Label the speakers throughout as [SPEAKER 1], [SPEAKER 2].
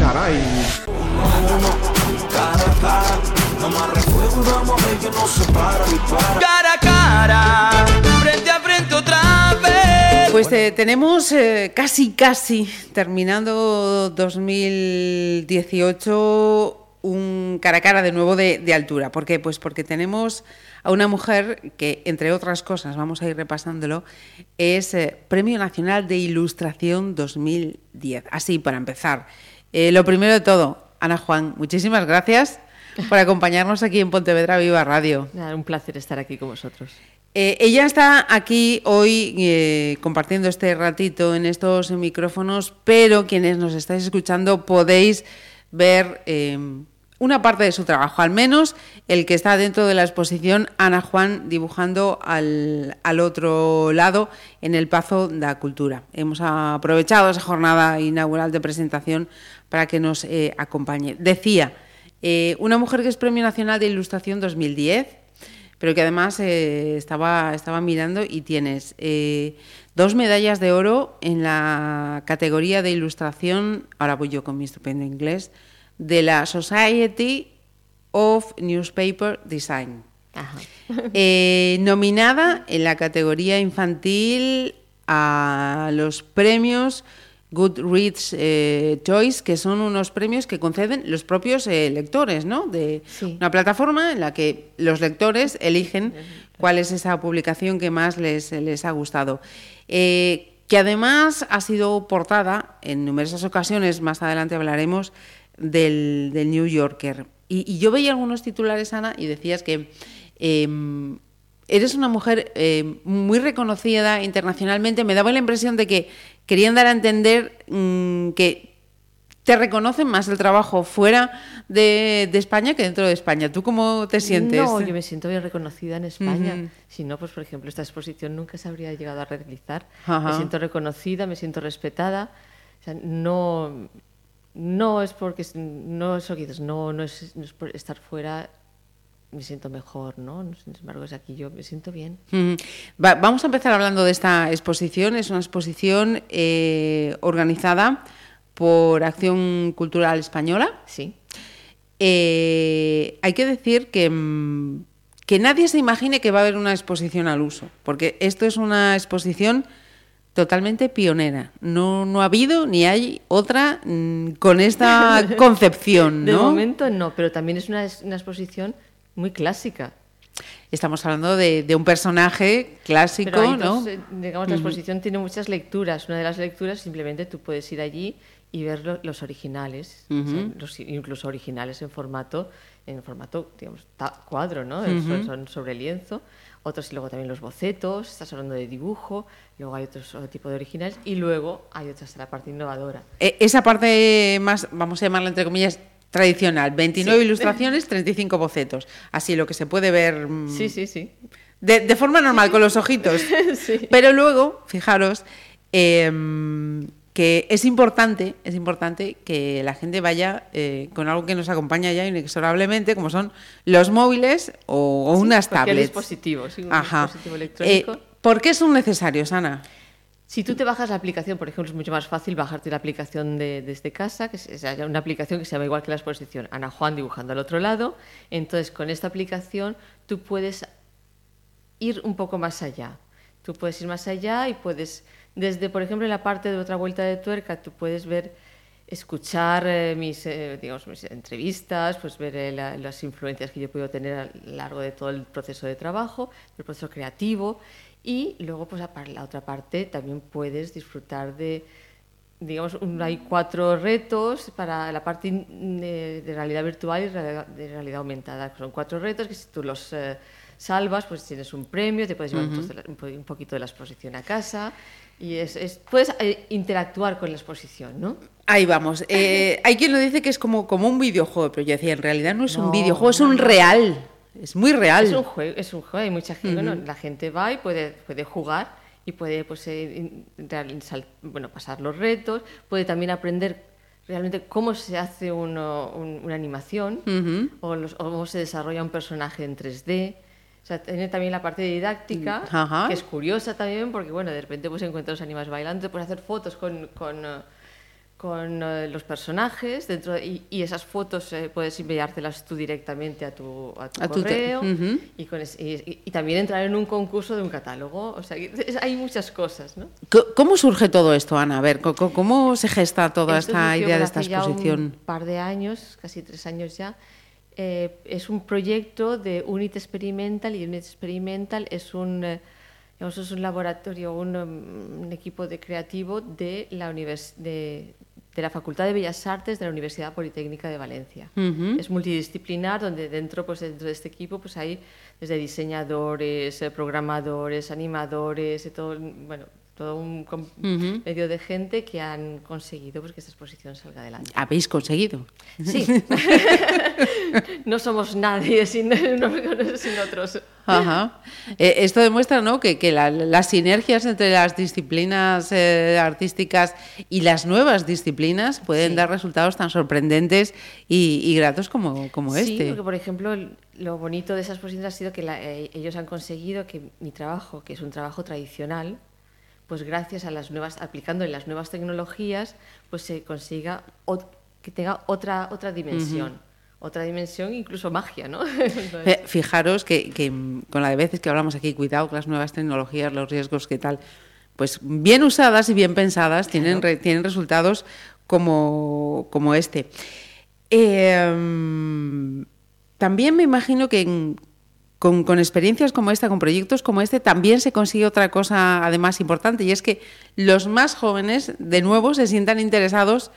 [SPEAKER 1] caray.
[SPEAKER 2] Cara a cara, frente a frente otra vez.
[SPEAKER 3] Pues eh, tenemos eh, casi, casi terminando 2018 un cara a cara de nuevo de, de altura. ¿Por qué? Pues porque tenemos a una mujer que, entre otras cosas, vamos a ir repasándolo, es eh, Premio Nacional de Ilustración 2010. Así, para empezar. Eh, lo primero de todo, Ana Juan, muchísimas gracias por acompañarnos aquí en Pontevedra Viva Radio.
[SPEAKER 4] Un placer estar aquí con vosotros.
[SPEAKER 3] Eh, ella está aquí hoy eh, compartiendo este ratito en estos micrófonos, pero quienes nos estáis escuchando podéis ver eh, una parte de su trabajo, al menos el que está dentro de la exposición Ana Juan dibujando al, al otro lado en el Pazo da Cultura. Hemos aprovechado esa jornada inaugural de presentación para que nos eh, acompañe. Decía, eh, una mujer que es Premio Nacional de Ilustración 2010, pero que además eh, estaba, estaba mirando y tienes dos medallas de oro en la categoría de ilustración, ahora voy yo con mi estupendo inglés, de la Society of Newspaper Design.
[SPEAKER 4] Ajá.
[SPEAKER 3] Nominada en la categoría infantil a los premios Goodreads eh, Choice, que son unos premios que conceden los propios eh, lectores, ¿no? De
[SPEAKER 4] Sí.
[SPEAKER 3] una plataforma en la que los lectores eligen cuál es esa publicación que más les, les ha gustado. Eh, que además ha sido portada en numerosas ocasiones, más adelante hablaremos, del, del New Yorker. Y, y yo veía algunos titulares, Ana, y decías que eh, eres una mujer eh, muy reconocida internacionalmente. Me daba la impresión de que querían dar a entender mm, que te reconocen más el trabajo fuera de, de España que dentro de España. ¿Tú cómo te sientes?
[SPEAKER 4] No, yo me siento bien reconocida en España. Si no, pues por ejemplo, esta exposición nunca se habría llegado a realizar. Me siento reconocida, me siento respetada. O sea, no, no es porque no es, no, no es, no es por estar fuera me siento mejor, ¿no? Sin embargo, es aquí yo me siento bien.
[SPEAKER 3] Mm. Va- vamos a empezar hablando de esta exposición. Es una exposición eh, organizada por Acción Cultural Española.
[SPEAKER 4] Sí.
[SPEAKER 3] Eh, hay que decir que, mm, que nadie se imagine que va a haber una exposición al uso, porque esto es una exposición totalmente pionera. No, no ha habido ni hay otra mm, con esta concepción,
[SPEAKER 4] De
[SPEAKER 3] ¿no?
[SPEAKER 4] momento no, pero también es una, es una exposición muy clásica.
[SPEAKER 3] Estamos hablando de, de un personaje clásico,
[SPEAKER 4] Pero
[SPEAKER 3] ¿no?
[SPEAKER 4] dos, eh, digamos, la exposición tiene muchas lecturas. Una de las lecturas simplemente tú puedes ir allí y ver lo- los originales, o sea, los incluso originales en formato, en formato, digamos, ta- cuadro, ¿no? son, son sobre lienzo. Otros y luego también los bocetos. Estás hablando de dibujo. Luego hay otros otro tipo de originales y luego hay otra la parte innovadora.
[SPEAKER 3] Eh, Esa parte más, vamos a llamarla entre comillas, tradicional. 29
[SPEAKER 4] Sí.
[SPEAKER 3] ilustraciones, 35 bocetos. Así lo que se puede ver mm,
[SPEAKER 4] Sí, sí, sí.
[SPEAKER 3] de, de forma normal, con los ojitos.
[SPEAKER 4] Sí.
[SPEAKER 3] Pero luego, fijaros, em, que es importante, es importante que la gente vaya eh, con algo que nos acompaña ya inexorablemente, como son los móviles o, o unas
[SPEAKER 4] Cualquier
[SPEAKER 3] tablets.
[SPEAKER 4] dispositivo, sí, un
[SPEAKER 3] Ajá.
[SPEAKER 4] dispositivo electrónico.
[SPEAKER 3] Eh, ¿Por qué son necesarios, Ana?
[SPEAKER 4] Si tú te bajas la aplicación, por ejemplo, es mucho más fácil bajarte la aplicación de- desde casa, que es, una aplicación que se llama igual que la exposición, Ana Juan dibujando al otro lado. Entonces, con esta aplicación tú puedes ir un poco más allá. Tú puedes ir más allá y puedes, desde, por ejemplo, en la parte de otra vuelta de tuerca, tú puedes ver, escuchar eh, mis, eh, digamos, mis entrevistas, pues ver eh, la- las influencias que yo he podido tener a lo largo de todo el proceso de trabajo, el proceso creativo. Y luego, pues a la otra parte, también puedes disfrutar de, digamos, un- hay cuatro retos para la parte de, de realidad virtual y de realidad aumentada. Son cuatro retos que si tú los eh, salvas, pues tienes un premio, te puedes llevar un poquito de la exposición a casa y es, es- puedes eh, interactuar con la exposición, ¿no?
[SPEAKER 3] Ahí vamos. Eh, hay quien lo dice que es como, como un videojuego, pero yo decía, en realidad no es un
[SPEAKER 4] No,
[SPEAKER 3] videojuego, es
[SPEAKER 4] no,
[SPEAKER 3] un real. Es muy real.
[SPEAKER 4] Es un juego, es un juego, hay mucha gente, bueno, la gente va y puede, puede jugar y puede pues, eh, bueno, pasar los retos, puede también aprender realmente cómo se hace uno- un- una animación o, los- o cómo se desarrolla un personaje en 3D. O sea, tiene también la parte didáctica,
[SPEAKER 3] Mm, ajá.
[SPEAKER 4] que es curiosa también, porque bueno, de repente pues encuentras animales bailando, puedes hacer fotos con, con, eh, con eh, los personajes dentro y, y esas fotos eh, puedes enviártelas tú directamente a tu, a tu
[SPEAKER 3] A tu te-
[SPEAKER 4] correo
[SPEAKER 3] Ujú.
[SPEAKER 4] y, con es- y- y- también entrar en un concurso de un catálogo. O sea, es- hay muchas cosas, ¿no?
[SPEAKER 3] ¿Cómo surge todo esto, Ana? A ver, co- ¿cómo se gesta toda
[SPEAKER 4] Esto
[SPEAKER 3] esta idea de esta
[SPEAKER 4] hace ya
[SPEAKER 3] exposición?
[SPEAKER 4] un par de años, casi tres años ya. Eh, es un proyecto de Unit Experimental y Unit Experimental es un, eh, digamos, es un laboratorio, un, um, un equipo de creativo de la, univers- de, de la Facultad de Bellas Artes de la Universidad Politécnica de Valencia. Es multidisciplinar, donde dentro, pues, dentro de este equipo pues, hay desde diseñadores, eh, programadores, animadores, y todo, bueno, todo un medio de gente que han conseguido pues, que esta exposición salga adelante.
[SPEAKER 3] ¿Habéis conseguido?
[SPEAKER 4] Sí. no somos nadie sin, sin otros.
[SPEAKER 3] Ajá. Eh, esto demuestra ¿no? que, que la- las sinergias entre las disciplinas eh, artísticas y las nuevas disciplinas pueden
[SPEAKER 4] Sí.
[SPEAKER 3] dar resultados tan sorprendentes y, y gratos como, como
[SPEAKER 4] Sí,
[SPEAKER 3] este.
[SPEAKER 4] porque por ejemplo, el- lo bonito de esa exposición ha sido que la- eh, ellos han conseguido que mi trabajo, que es un trabajo tradicional, pues gracias a las nuevas, aplicando las nuevas tecnologías, pues se consiga ot- que tenga otra, otra dimensión. Otra dimensión, incluso magia, ¿no? Entonces,
[SPEAKER 3] Eh, fijaros que, que, con la de veces que hablamos aquí, cuidado con las nuevas tecnologías, los riesgos que tal, pues bien usadas y bien pensadas tienen, re- tienen resultados como, como este. Eh, mm, también me imagino que en- con, con experiencias como esta, con proyectos como este, también se consigue otra cosa además importante y es que los más jóvenes de nuevo se sientan interesados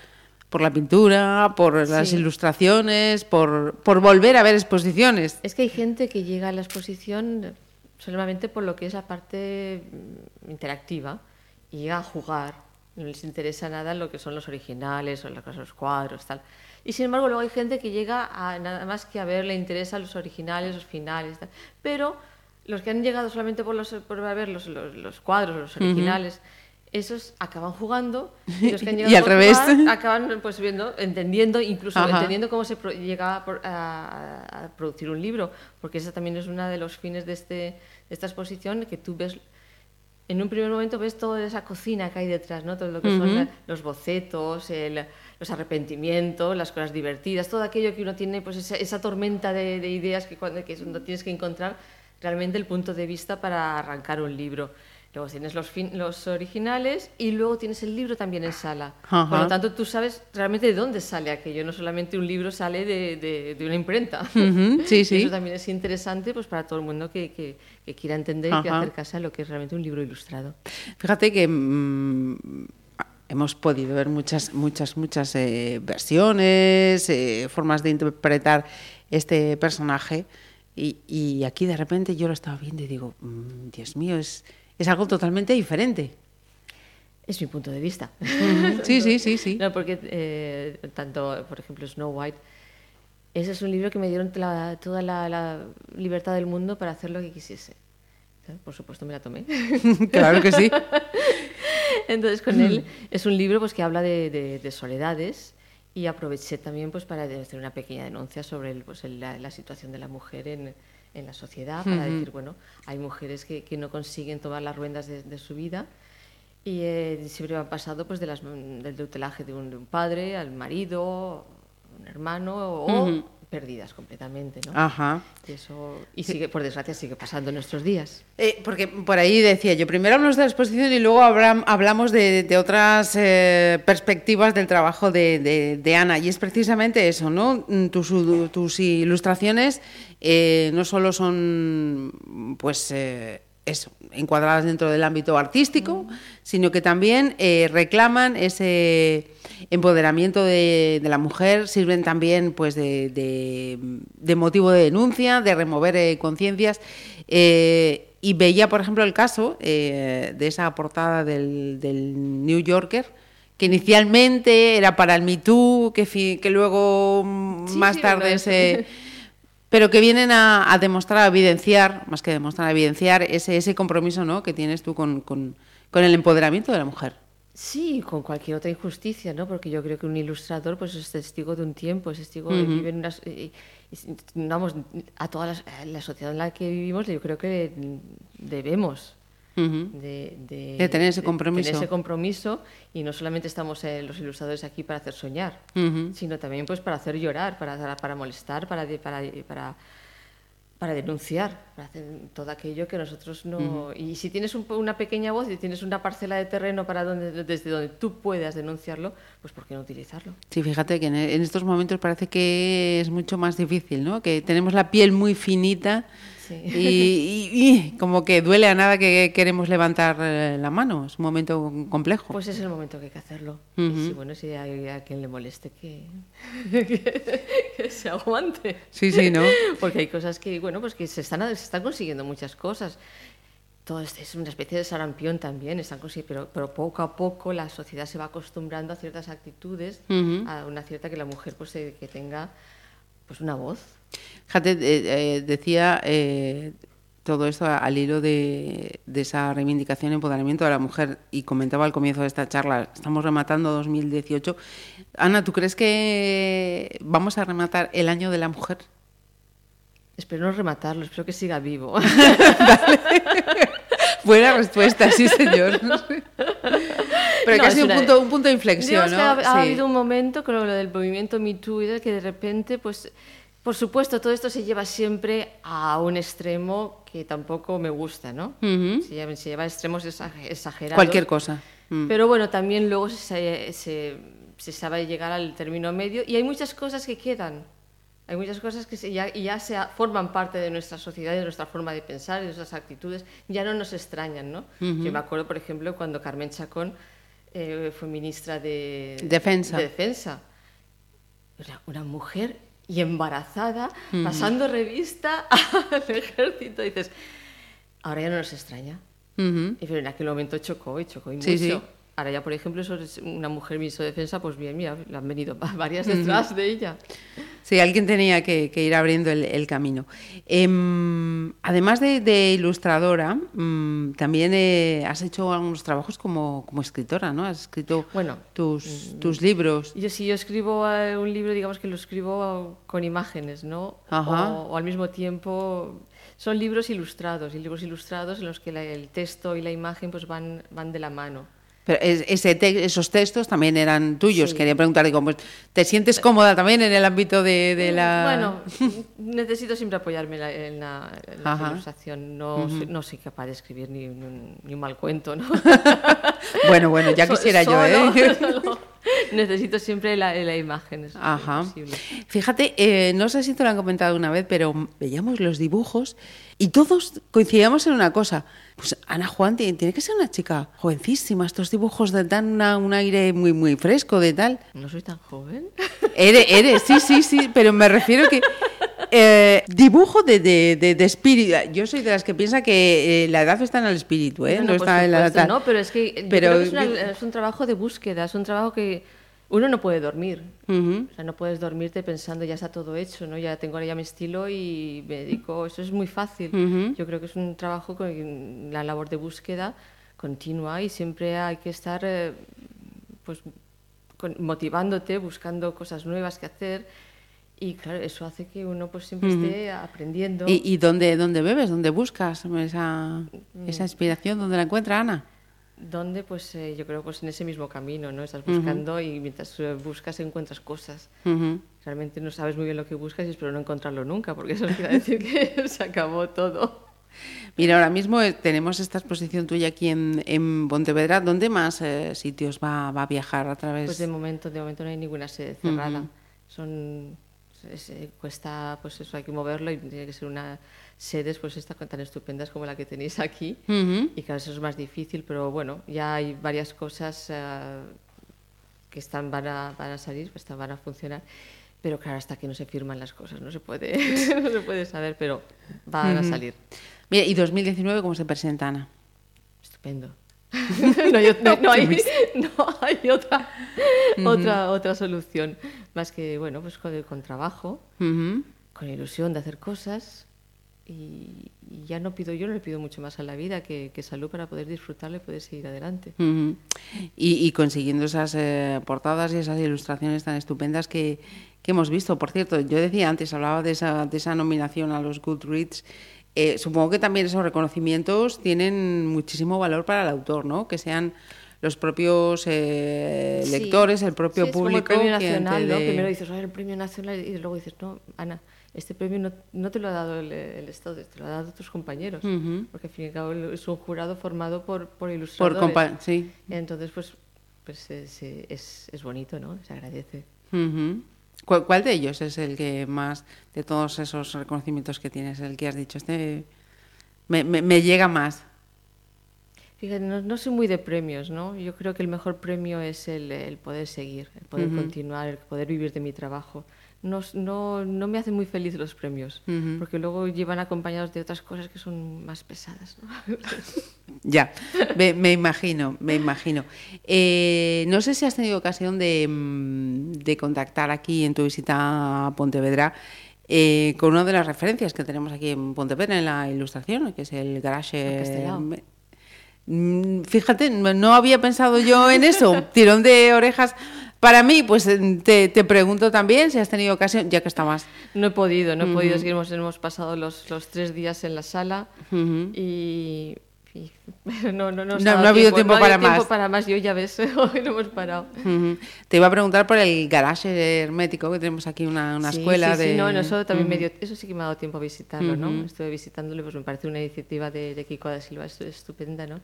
[SPEAKER 3] por la pintura, por las
[SPEAKER 4] Sí.
[SPEAKER 3] ilustraciones, por, por volver a ver exposiciones.
[SPEAKER 4] Es que hay gente que llega a la exposición solamente por lo que es la parte interactiva y llega a jugar. No les interesa nada lo que son los originales o los cuadros, tal. Y sin embargo, luego hay gente que llega a nada más que a ver, le interesa los originales, los finales, tal. Pero los que han llegado solamente por, los, por ver los, los, los cuadros, los originales, esos acaban jugando y los que han
[SPEAKER 3] Y
[SPEAKER 4] llegado
[SPEAKER 3] al
[SPEAKER 4] por
[SPEAKER 3] revés.
[SPEAKER 4] jugar acaban pues viendo, entendiendo, incluso
[SPEAKER 3] Ajá.
[SPEAKER 4] entendiendo cómo se pro- llega a, por- a- a producir un libro, porque ese también es uno de los fines de, este, de esta exposición, que tú ves, en un primer momento ves toda esa cocina que hay detrás, ¿no? todo lo que son la- los bocetos, el- los arrepentimientos, las cosas divertidas, todo aquello que uno tiene, pues esa, esa tormenta de, de ideas que, cuando, que tienes que encontrar realmente el punto de vista para arrancar un libro. Luego tienes los, fin- los originales y luego tienes el libro también en sala. Por lo tanto, tú sabes realmente de dónde sale aquello. No solamente un libro sale de, de- de una imprenta.
[SPEAKER 3] Sí, sí.
[SPEAKER 4] Eso también es interesante pues, para todo el mundo que, que- que quiera entender y que acercarse a lo que es realmente un libro ilustrado.
[SPEAKER 3] Fíjate que mm, hemos podido ver muchas, muchas, muchas eh, versiones, eh, formas de interpretar este personaje. Y, y aquí de repente yo lo estaba viendo y digo, mm, Dios mío, es, es algo totalmente diferente.
[SPEAKER 4] Es mi punto de vista.
[SPEAKER 3] Sí, sí, sí, sí.
[SPEAKER 4] No, porque eh, tanto, por ejemplo, Snow White, ese es un libro que me dieron la- toda la, la libertad del mundo para hacer lo que quisiese. Por supuesto, me la tomé.
[SPEAKER 3] claro que sí.
[SPEAKER 4] Entonces, con él es un libro pues, que habla de, de- de soledades y aproveché también pues, para hacer una pequeña denuncia sobre el, pues, el- la, la situación de la mujer en, en la sociedad, para decir, bueno, hay mujeres que, que no consiguen tomar las ruedas de, de su vida y eh, siempre han pasado pues, de las, del tutelaje de un, de un padre al marido, un hermano o perdidas completamente. ¿no?
[SPEAKER 3] Ajá.
[SPEAKER 4] Y, eso, y sigue, por desgracia sigue pasando en nuestros días.
[SPEAKER 3] Eh, porque por ahí decía yo, primero hablamos de la exposición y luego hablam- hablamos de, de otras eh, perspectivas del trabajo de, de- de Ana. Y es precisamente eso, ¿no? Mm, Tus, tus ilustraciones eh, no solo son, pues, eso, encuadradas dentro del ámbito artístico, sino que también eh, reclaman ese empoderamiento de, de la mujer, sirven también pues de, de- de motivo de denuncia, de remover eh, conciencias. Eh, y veía, por ejemplo, el caso de esa portada del, del New Yorker, que inicialmente era para el Me Too, que, luego
[SPEAKER 4] Sí,
[SPEAKER 3] más
[SPEAKER 4] sí,
[SPEAKER 3] tarde se pero que vienen a, a demostrar, a evidenciar, más que demostrar, a evidenciar ese, ese compromiso ¿no? que tienes tú con, con- con el empoderamiento de la mujer.
[SPEAKER 4] Sí, con cualquier otra injusticia, ¿no? Porque yo creo que un ilustrador pues es testigo de un tiempo, es testigo de vive en unas, y- y- vamos, a toda las- a la sociedad en la que vivimos, yo creo que debemos De, de-
[SPEAKER 3] De tener ese compromiso.
[SPEAKER 4] tener ese compromiso y no solamente estamos eh, los ilustradores aquí para hacer soñar,
[SPEAKER 3] Ujú.
[SPEAKER 4] sino también pues para hacer llorar, para, para molestar, para, para, para, para denunciar, para hacer todo aquello que nosotros no... Y si tienes un una pequeña voz y tienes una parcela de terreno para donde, desde donde tú puedas denunciarlo, pues ¿por qué no utilizarlo?
[SPEAKER 3] Sí, fíjate que en, en estos momentos parece que es mucho más difícil, ¿no? Que tenemos la piel muy finita
[SPEAKER 4] Sí.
[SPEAKER 3] y, y- y como que duele a nada que queremos levantar eh, la mano. Es un momento complejo.
[SPEAKER 4] Pues es el momento que hay que hacerlo. Y si, bueno, si hay a quien le moleste, que, que, que se aguante.
[SPEAKER 3] Sí, sí, ¿no?
[SPEAKER 4] Porque hay cosas que, bueno, pues que se están, se están consiguiendo muchas cosas. Todo es una especie de sarampión también, están pero, pero poco a poco la sociedad se va acostumbrando a ciertas actitudes, a una cierta que la mujer pues que tenga pues una voz.
[SPEAKER 3] Fíjate, eh, eh, decía eh, todo esto al hilo de, de esa reivindicación y empoderamiento de la mujer y comentaba al comienzo de esta charla, estamos rematando 2018. Ana, ¿tú crees que vamos a rematar el año de la mujer?
[SPEAKER 4] Espero no rematarlo, espero que siga vivo.
[SPEAKER 3] Buena respuesta, sí, señor. Pero
[SPEAKER 4] No,
[SPEAKER 3] casi un
[SPEAKER 4] una-
[SPEAKER 3] punto, un punto de inflexión,
[SPEAKER 4] Digamos
[SPEAKER 3] ¿no?
[SPEAKER 4] que ha, ha
[SPEAKER 3] Sí.
[SPEAKER 4] habido un momento con lo del movimiento Me Too que de repente, pues, por supuesto, todo esto se lleva siempre a un extremo que tampoco me gusta, ¿no?
[SPEAKER 3] Ujú.
[SPEAKER 4] se, lleva, se lleva a extremos exa- exagerados.
[SPEAKER 3] Cualquier cosa. Mm.
[SPEAKER 4] Pero bueno, también luego se, se, se sabe llegar al término medio y hay muchas cosas que quedan. Hay muchas cosas que ya, ya se, forman parte de nuestra sociedad, de nuestra forma de pensar, de nuestras actitudes, ya no nos extrañan, ¿no? Yo me acuerdo, por ejemplo, cuando Carmen Chacón eh, fue ministra de
[SPEAKER 3] Defensa.
[SPEAKER 4] de defensa. Era una mujer y embarazada, pasando revista al ejército. Y dices, ahora ya no nos extraña. Y pero en aquel momento chocó y chocó y mucho.
[SPEAKER 3] Sí, sí.
[SPEAKER 4] Ahora ya, por ejemplo, eso es una mujer ministro de defensa, pues bien, mira, le han venido varias detrás de ella.
[SPEAKER 3] Sí, alguien tenía que, que ir abriendo el, el camino. Em, además de, de ilustradora, mm, también eh, has hecho algunos trabajos como, como escritora, ¿no? Has escrito
[SPEAKER 4] Bueno,
[SPEAKER 3] tus, tus libros.
[SPEAKER 4] Yo si yo escribo eh, un libro, digamos que lo escribo con imágenes, ¿no?
[SPEAKER 3] Ajá.
[SPEAKER 4] O, o al mismo tiempo son libros ilustrados, y libros ilustrados en los que la- el texto y la imagen pues van, van de la mano.
[SPEAKER 3] Pero es- ese te- esos textos también eran tuyos.
[SPEAKER 4] Sí.
[SPEAKER 3] Quería preguntar, digo, pues, ¿te sientes cómoda también en el ámbito de, de la...?
[SPEAKER 4] Bueno, necesito siempre apoyarme en la, en la- en la
[SPEAKER 3] Ajá.
[SPEAKER 4] ilustración. No, soy, no soy capaz de escribir ni, ni un, ni un mal cuento, ¿no?
[SPEAKER 3] Bueno, bueno, ya
[SPEAKER 4] So-
[SPEAKER 3] quisiera yo, ¿eh?
[SPEAKER 4] solo necesito siempre la, la imagen. es
[SPEAKER 3] Ajá. Fíjate, eh, no sé si te lo han comentado una vez, pero veíamos los dibujos y todos coincidíamos en una cosa. Pues Ana Juan tiene, que ser una chica jovencísima. Estos dibujos dan una- un aire muy, muy fresco, de tal.
[SPEAKER 4] No soy tan joven.
[SPEAKER 3] Eres, eres, sí, sí, sí, pero me refiero que eh, dibujo de, de, de- de espíritu. Yo soy de las que piensa que eh, la edad está en el espíritu, ¿eh?
[SPEAKER 4] No,
[SPEAKER 3] No,
[SPEAKER 4] por
[SPEAKER 3] está en la
[SPEAKER 4] supuesto,
[SPEAKER 3] tal.
[SPEAKER 4] No, pero es que
[SPEAKER 3] Pero-
[SPEAKER 4] creo que es, una- es un trabajo de búsqueda, es un trabajo que uno no puede dormir.
[SPEAKER 3] Ujú.
[SPEAKER 4] O sea, no puedes dormirte pensando ya está todo hecho, ¿no? Ya tengo ahora ya mi estilo y me dedico. Eso es muy fácil.
[SPEAKER 3] Ujú.
[SPEAKER 4] Yo creo que es un trabajo con la labor de búsqueda continua y siempre hay que estar, eh, pues, con- motivándote, buscando cosas nuevas que hacer. Y claro, eso hace que uno pues siempre esté aprendiendo.
[SPEAKER 3] ¿Y, y dónde, dónde bebes? ¿Dónde buscas esa,
[SPEAKER 4] Mm.
[SPEAKER 3] esa inspiración? ¿Dónde la encuentra Ana?
[SPEAKER 4] ¿Dónde? Pues eh, yo creo pues en ese mismo camino, ¿no? Estás buscando y mientras eh, buscas encuentras cosas. Realmente no sabes muy bien lo que buscas y espero no encontrarlo nunca, porque eso quiere decir que se acabó todo.
[SPEAKER 3] Mira, ahora mismo eh, tenemos esta exposición tuya aquí en, en Pontevedra. ¿Dónde más eh, sitios va, va a viajar a través?
[SPEAKER 4] Pues de momento, de momento no hay ninguna sede cerrada. Son es, eh, cuesta pues eso hay que moverlo y tiene que ser una sedes pues esta tan estupendas como la que tenéis aquí. Y claro, eso es más difícil, pero bueno, ya hay varias cosas eh, que están, van, a, van a salir, pues, están- van a funcionar. Pero claro, hasta que no se firman las cosas, no se puede, no se puede saber, pero van a salir.
[SPEAKER 3] Mira, ¿y 2019 cómo se presenta Ana?
[SPEAKER 4] Estupendo. no, hay, no- no hay- no hay otra, otra, otra solución. Más que, bueno, pues con, con trabajo, con ilusión de hacer cosas. Y, y ya no pido, yo no le pido mucho más a la vida que, que salud para poder disfrutarla y poder seguir adelante.
[SPEAKER 3] Y consiguiendo esas eh, portadas y esas ilustraciones tan estupendas que, que hemos visto. Por cierto, yo decía antes, hablaba de esa, de esa nominación a los Goodreads. Eh, supongo que también esos reconocimientos tienen muchísimo valor para el autor, ¿no? Que sean los propios eh,
[SPEAKER 4] Sí.
[SPEAKER 3] lectores, el propio
[SPEAKER 4] Sí, es como el
[SPEAKER 3] público.
[SPEAKER 4] premio nacional, ¿no? Primero dices, "Ay, el premio nacional, y luego dices, no, Ana, este premio no, no te lo ha dado el, el Estado, te lo ha dado tus compañeros. Porque al fin y al cabo es un jurado formado por, por
[SPEAKER 3] Por
[SPEAKER 4] ilustradores.
[SPEAKER 3] compa- sí.
[SPEAKER 4] Entonces, pues, pues es, es, es bonito, ¿no? Se agradece.
[SPEAKER 3] Ujú. ¿Cuál, cuál de ellos es el que más, de todos esos reconocimientos que tienes, el que has dicho, este me, me- me llega más?
[SPEAKER 4] Fíjate, no, no soy muy de premios, ¿no? Yo creo que el mejor premio es el, el poder seguir, el poder continuar, el poder vivir de mi trabajo. No, no, no me hacen muy feliz los premios, porque luego llevan acompañados de otras cosas que son más pesadas, ¿no?
[SPEAKER 3] Ya, me, me imagino, me imagino. Eh, no sé si has tenido ocasión de, mm, de contactar aquí en tu visita a Pontevedra eh, con una de las referencias que tenemos aquí en Pontevedra en la ilustración, que es el Garage. Mm, Fíjate, no había pensado yo en eso. Tirón de orejas. Para mí, pues te, te pregunto también si has tenido ocasión, ya que estabas.
[SPEAKER 4] No he podido, no he podido, que hemos, hemos pasado los, los tres días en la sala y... y- no, no,
[SPEAKER 3] No- no ha habido tiempo
[SPEAKER 4] no ha
[SPEAKER 3] para
[SPEAKER 4] tiempo
[SPEAKER 3] más.
[SPEAKER 4] para más, yo ya ves, hoy no hemos parado.
[SPEAKER 3] Te iba a preguntar por el garage hermético, que tenemos aquí una, una
[SPEAKER 4] Sí,
[SPEAKER 3] escuela
[SPEAKER 4] sí,
[SPEAKER 3] de.
[SPEAKER 4] Sí, no, no, eso también me dio- eso sí que me ha dado tiempo a visitarlo, ¿no? Estuve visitándolo, pues me parece una iniciativa de, de Kiko da Silva estu- estupenda, ¿no?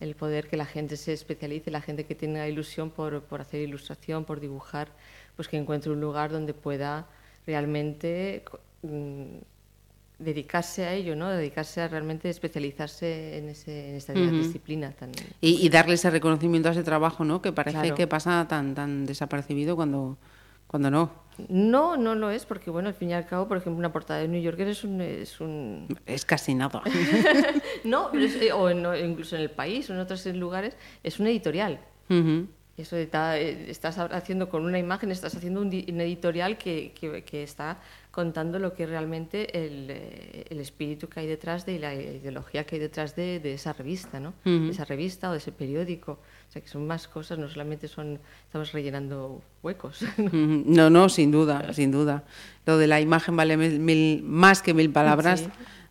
[SPEAKER 4] El poder que la gente se especialice, la gente que tenga ilusión por, por hacer ilustración, por dibujar, pues que encuentre un lugar donde pueda realmente mm, dedicarse a ello, ¿no? Dedicarse a realmente especializarse en, ese, en esta disciplina tan...
[SPEAKER 3] Y, y darle ese reconocimiento a ese trabajo, ¿no? Que parece
[SPEAKER 4] Claro.
[SPEAKER 3] que pasa tan, tan desapercibido cuando, cuando no.
[SPEAKER 4] No, no lo es, porque bueno, al fin y al cabo, por ejemplo, una portada de New Yorker es un, es un,
[SPEAKER 3] Es casi nada.
[SPEAKER 4] No, pero es- eh, o en- incluso en el país o en otros lugares, es una editorial. Y Eso eh, estás haciendo con una imagen, estás haciendo un, un editorial que, que- que está contando lo que realmente el, eh, el espíritu que hay detrás de la ideología que hay detrás de, de esa revista, ¿no? De esa revista o de ese periódico. O sea, que son más cosas, no solamente son, estamos rellenando huecos.
[SPEAKER 3] No, no, sin duda, sin duda. Lo de la imagen vale mil, mil- más que mil palabras.
[SPEAKER 4] Sí.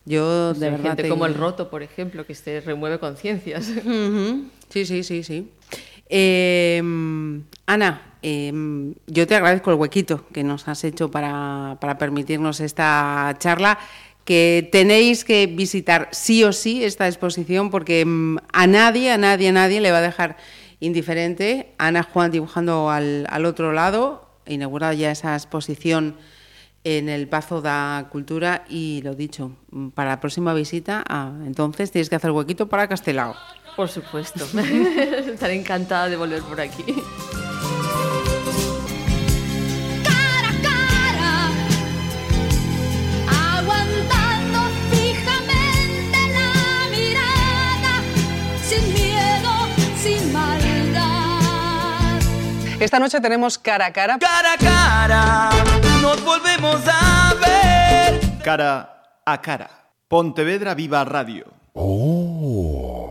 [SPEAKER 3] Yo
[SPEAKER 4] Pues
[SPEAKER 3] de
[SPEAKER 4] hay
[SPEAKER 3] verdad.
[SPEAKER 4] gente
[SPEAKER 3] te-
[SPEAKER 4] como el roto, por ejemplo, que se remueve conciencias.
[SPEAKER 3] Sí, sí, sí, sí. Eh, Ana, eh, yo te agradezco el huequito que nos has hecho para, para permitirnos esta charla, que tenéis que visitar sí o sí esta exposición porque mm, a nadie, a nadie, a nadie le va a dejar indiferente. Ana Juan dibujando al, al otro lado, inaugurada ya esa exposición en el Pazo da Cultura y lo dicho, mm, para la próxima visita, ah, entonces tienes que hacer huequito para Castelao.
[SPEAKER 4] Por supuesto. Estaré encantada de volver por aquí.
[SPEAKER 5] Esta noche tenemos cara a cara.
[SPEAKER 2] Cara a cara, nos volvemos a ver.
[SPEAKER 6] Cara a cara. Pontevedra Viva Radio.
[SPEAKER 7] Oh.